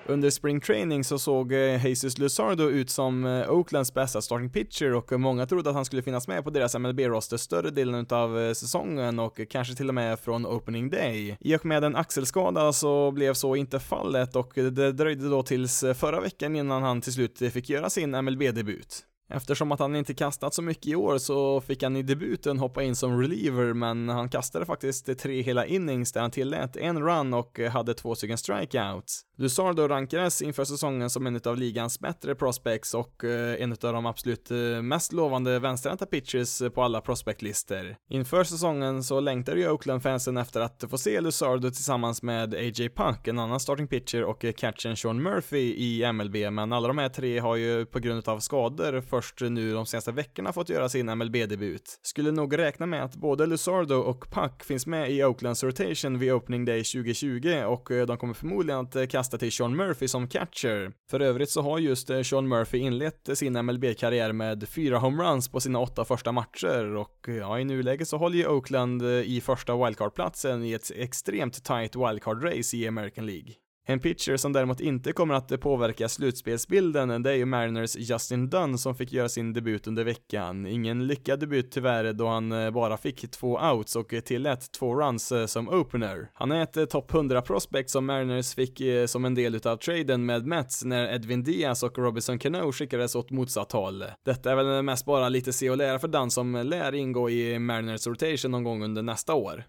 Under spring training så såg eh, Jesus Luzardo ut som eh, Oaklands bästa starting pitcher och många trodde att han skulle finnas med på deras MLB-roster större delen av eh, säsongen och kanske till och med från opening day. I och med en axelskada så blev så inte fallet och det dröjde då tills förra veckan innan han till slut fick göra sin MLB-debut. Eftersom att han inte kastat så mycket i år så fick han i debuten hoppa in som reliever men han kastade faktiskt tre hela innings där han tillät en run och hade två stycken strikeouts. Luzardo rankades inför säsongen som en av ligans bättre prospects och eh, en av de absolut eh, mest lovande vänsterhänta pitchers på alla prospectlistor. Inför säsongen så längtade ju Oakland-fansen efter att få se Luzardo tillsammans med A.J. Puck, en annan starting pitcher och eh, catchen Sean Murphy i MLB, men alla de här tre har ju på grund av skador först nu de senaste veckorna fått göra sin MLB-debut. Skulle nog räkna med att både Luzardo och Puck finns med i Oaklands rotation vid opening day 2020 och de kommer förmodligen att kasta kasta till Sean Murphy som catcher. För övrigt så har just eh, Sean Murphy inlett sin MLB-karriär med fyra homeruns på sina åtta första matcher och eh, ja, i nuläget så håller ju Oakland eh, i första wildcard-platsen i ett extremt tight wildcard-race i American League. En pitcher som däremot inte kommer att påverka slutspelsbilden, det är ju Mariners Justin Dunn som fick göra sin debut under veckan. Ingen lyckad debut tyvärr då han eh, bara fick två outs och tillät två runs eh, som opener. Han är ett eh, topp 100 prospect som Mariners fick som en del utav traden med Mets när Edwin Diaz och Robinson Cano skickades åt motsatt håll. Detta är väl mest bara lite se och lära för Dunn som lär ingå i Mariners rotation någon gång under nästa år.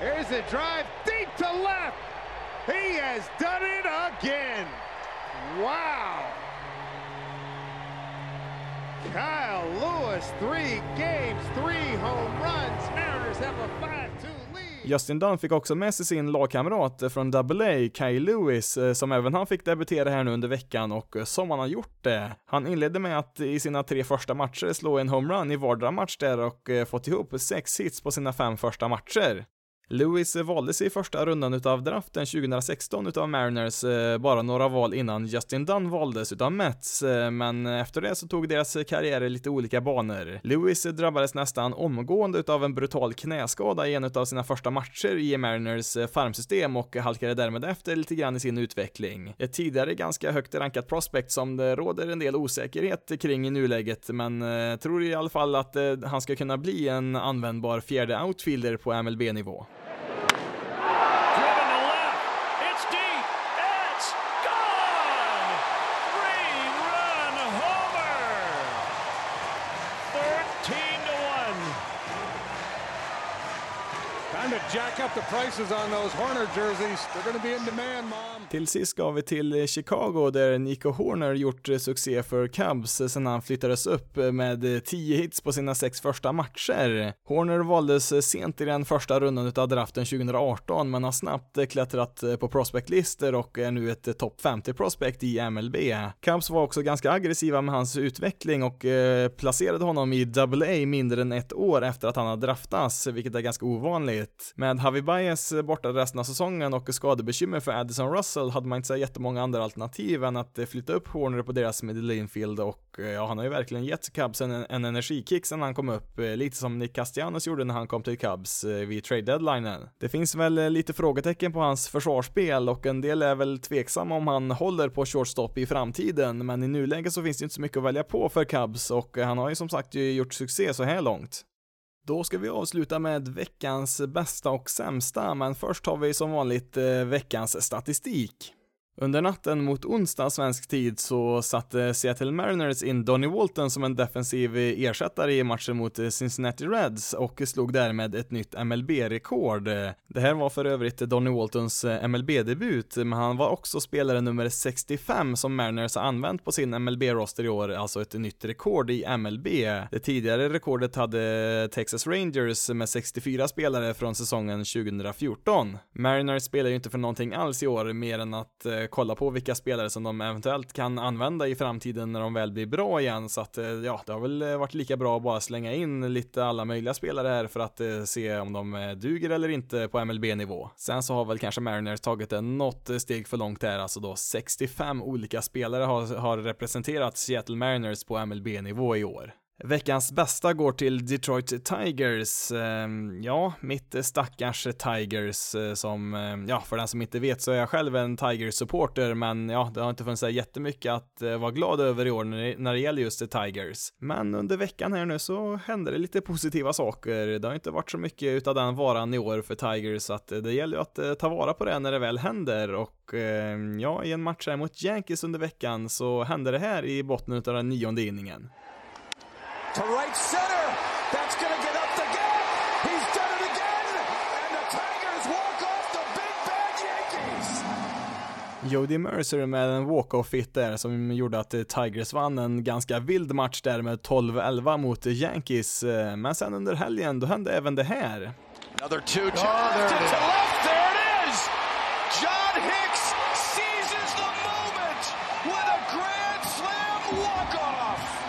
Here's a drive deep to left. He has done it again. Wow. Kyle Lewis, three games, three home runs. Mariners have a 5-2 Justin Dunn fick också med sig sin lagkamrat från AA, Kyle Lewis, eh, som även han fick debutera här nu under veckan och eh, som han har gjort det. Han inledde med att i sina tre första matcher slå en homerun i vardera match där och eh, fått ihop sex hits på sina fem första matcher. Lewis eh, valdes i första rundan utav draften 2016 utav Mariners, eh, bara några val innan Justin Dunn valdes utav Mets, eh, men efter det så tog deras karriärer lite olika banor. Lewis drabbades nästan omgående utav en brutal knäskada i en utav sina första matcher i Mariners farmsystem och halkade därmed efter lite grann i sin utveckling. Ett tidigare ganska högt rankat prospect som det råder en del osäkerhet kring i nuläget, men tror i alla fall att han ska kunna bli en användbar fjärde outfielder på MLB-nivå. jack up the prices on those Horner jerseys. They're going to be in demand, mom. Till sist ska vi till eh, Chicago där Nico Horner gjort eh, succé för Cubs eh, sen han flyttades upp med 10 hits på sina sex första matcher. Horner valdes sent i den första rundan av draften 2018 men har snabbt klättrat på prospectlistor och är nu ett topp 50 prospect i MLB. Cubs var också ganska aggressiva med hans utveckling och placerade honom i AA mindre än ett år efter att han har draftats, vilket är ganska ovanligt. Med Javi Baez borta resten av säsongen och skadebekymmer för Addison Russell hade man inte så jättemånga andra alternativ än att eh, flytta upp Horner på deras middle infield och eh, ja, han har ju verkligen gett Cubs en, en energikick sen han kom upp, eh, lite som Nick Castellanos gjorde när han kom till Cubs vid trade deadlinen. Det finns väl lite frågetecken på hans försvarsspel och en del är väl tveksamma om han håller på shortstop i framtiden, men i nuläget så finns det inte så mycket att välja på för Cubs och han har ju som sagt gjort succé så här långt. Då ska vi avsluta med veckans bästa och sämsta, men först har vi som vanligt eh, veckans statistik. Under natten mot onsdag svensk tid så satte Seattle Mariners in Donny Walton som en defensiv ersättare i matchen mot Cincinnati Reds och slog därmed ett nytt MLB-rekord. Det här var för övrigt Donny Waltons MLB-debut, men han var också spelare nummer 65 som Mariners har använt på sin MLB-roster i år, alltså ett nytt rekord i MLB. Det tidigare rekordet hade Texas Rangers med 64 spelare från säsongen 2014. Mariners spelar ju inte för någonting alls i år, mer än att eh, Eh, kolla på vilka spelare som de eventuellt kan använda i framtiden när de väl blir bra igen så att eh, ja, det har väl eh, varit lika bra att bara slänga in lite alla möjliga spelare här för att se om de duger eller inte på MLB-nivå. Sen så har väl kanske Mariners tagit det något steg för långt här, alltså då 65 olika spelare har, har representerat Seattle Mariners på MLB-nivå i år. Veckans bästa går till Detroit Tigers. Ehm, ja, mitt stackars Tigers eh, som, ehm, ja, för den som inte vet så är jag själv en Tigers-supporter, men ja, det har inte funnits jättemycket att eh, vara glad över i år när det gäller just Tigers. Men under veckan här nu så hände det lite positiva saker. Det har inte varit så mycket utav den varan i år för Tigers, så att eh, det gäller ju att ta vara på det när det väl händer och ehm, ja, i en match här mot Yankees under veckan så hände det här i botten utav den nionde inningen to right center. That's going to get up the gap. He's done it again. And the Tigers walk off the big bad Yankees. Jody Mercer med en walk-off hit där som gjorde att Tigers vann en ganska vild match där med 12-11 mot Yankees. Men sen under helgen, då hände även det här. Another two, oh, to left, there it is! John Hicks seizes the moment with a grand slam walk-off!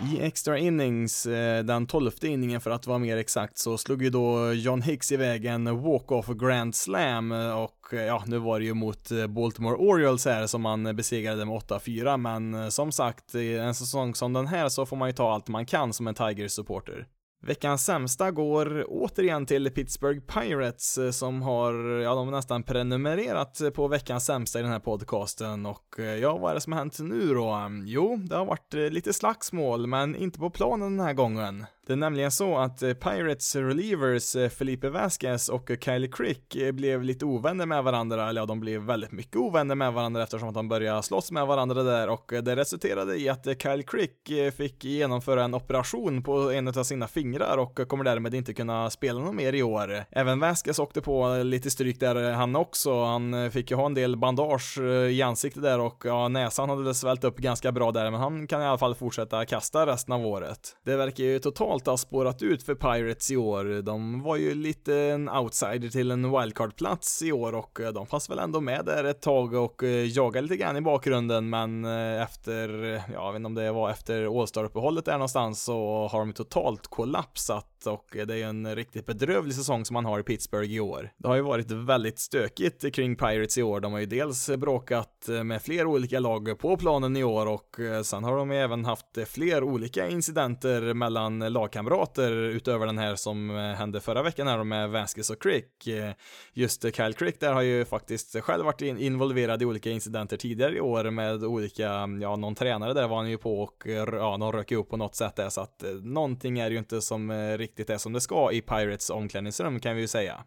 I extra innings, eh, den tolfte inningen för att vara mer exakt, så slog ju då John Hicks iväg en walk-off grand slam eh, och eh, ja, nu var det ju mot Baltimore Orioles här som man besegrade med 8-4, men som sagt, i en säsong som den här så får man ju ta allt man kan som en Tigers-supporter. Veckans sämsta går återigen till Pittsburgh Pirates eh, som har, ja de har nästan prenumererat på veckans sämsta i den här podcasten och eh, ja, vad är det som har hänt nu då? Jo, det har varit eh, lite slagsmål, men inte på planen den här gången. Det är nämligen så att eh, Pirates relievers eh, Felipe Vasquez och Kylie Crick eh, blev lite ovänner med varandra, eller ja, de blev väldigt mycket ovänner med varandra eftersom att de började slåss med varandra där och det resulterade i att Kyle Crick fick genomföra en operation på en av sina fingrar och kommer därmed inte kunna spela något mer i år. Även Vasquez åkte på lite stryk där han också, han fick ju ha en del bandage i ansiktet där och ja, näsan hade svällt upp ganska bra där, men han kan i alla fall fortsätta kasta resten av året. Det verkar ju totalt totalt har spårat ut för Pirates i år. De var ju lite en outsider till en wildcard-plats i år och eh, de fanns väl ändå med där ett tag och eh, jagade lite grann i bakgrunden men eh, efter, ja, jag vet inte om det var efter All-Star-uppehållet där någonstans så har de totalt kollapsat och det är ju en riktigt bedrövlig säsong som man har i Pittsburgh i år. Det har ju varit väldigt stökigt kring Pirates i år. De har ju dels bråkat med fler olika lag på planen i år och eh, sen har de ju även haft fler olika incidenter mellan lagkamrater utöver den här som eh, hände förra veckan här med Vasquez och Crick. Eh, just Kyle Crick där har ju faktiskt själv varit involverad i olika incidenter tidigare i år med olika, ja någon tränare där var han ju på och ja, de rök upp på något sätt där så att någonting är ju inte som riktigt är som det ska i Pirates omklädningsrum kan vi ju säga.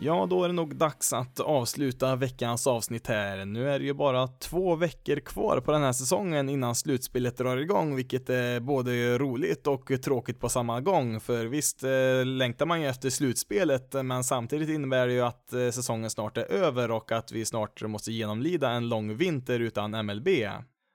Ja, då är det nog dags att avsluta veckans avsnitt här. Nu är det ju bara två veckor kvar på den här säsongen innan slutspelet drar igång, vilket är både roligt och tråkigt på samma gång. För visst eh, längtar man ju efter slutspelet, men samtidigt innebär det ju att eh, säsongen snart är över och att vi snart måste genomlida en lång vinter utan MLB.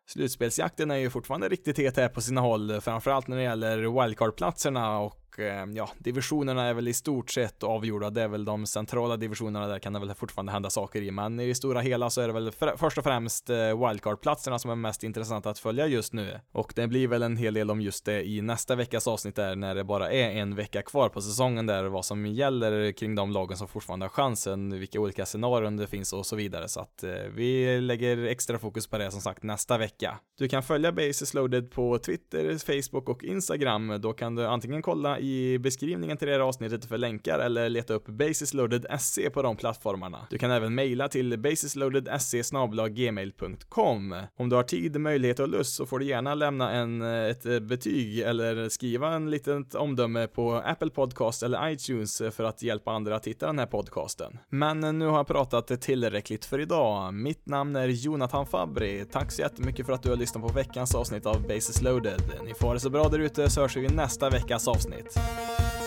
Slutspelsjakten är ju fortfarande riktigt het här på sina håll, framförallt när det gäller wildcard-platserna och Eh, ja, divisionerna är väl i stort sett avgjorda. Det är väl de centrala divisionerna där kan det väl fortfarande hända saker i, men i det stora hela så är det väl först och främst eh, wildcard-platserna som är mest intressanta att följa just nu. Och det blir väl en hel del om just det i nästa veckas avsnitt där när det bara är en vecka kvar på säsongen där vad som gäller kring de lagen som fortfarande har chansen, vilka olika scenarion det finns och så vidare. Så att eh, vi lägger extra fokus på det som sagt nästa vecka. Du kan följa Basis Loaded på Twitter, Facebook och Instagram. Då kan du antingen kolla i beskrivningen till det här avsnittet för länkar eller leta upp basisloaded.se på de plattformarna. Du kan även mejla till basisloaded.se gmail.com. Om du har tid, möjlighet och lust så får du gärna lämna en, eh, ett eh, betyg eller skriva en litet omdöme på Apple Podcast eller iTunes för att hjälpa andra att hitta den här podcasten. Men nu har jag pratat tillräckligt för idag. Mitt namn är Jonathan Fabri. Tack så jättemycket för att du har lyssnat på veckans avsnitt av Basis loaded. Ni får ha det så bra där ute så hörs vi i nästa veckas avsnitt. Obrigado.